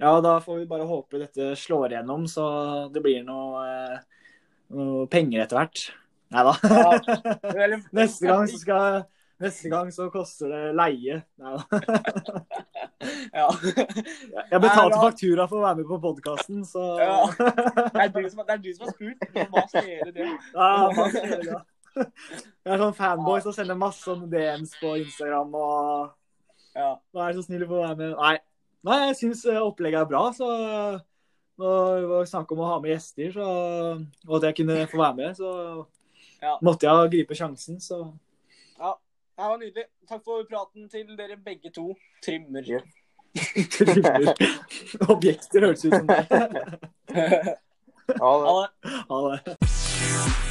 ja, da får vi bare håpe dette slår igjennom, så det blir noe, eh, noe penger etter hvert. Nei da. Ja, [laughs] Neste gang så skal Neste gang så koster det leie. Nei da. [laughs] Ja. Jeg betalte Nei, faktura for å være med på podkasten, så Ja. Det er du som, det er du som har spurt. Hva skal gjøre det? Ja, hva skal gjøre det? Jeg er sånn fanboy som sender masse DMs på Instagram og Ja. Vær så snill å få være med. Nei, Nei jeg syns opplegget er bra, så når det var snakk om å ha med gjester, så, og at jeg kunne få være med, så Ja. måtte jeg gripe sjansen, så ja. Det var nydelig. Takk for praten til dere begge to. Trimmer. Ja. [laughs] Objekter høres ut som det. [laughs] [laughs] ha det. Ha det. Ha det.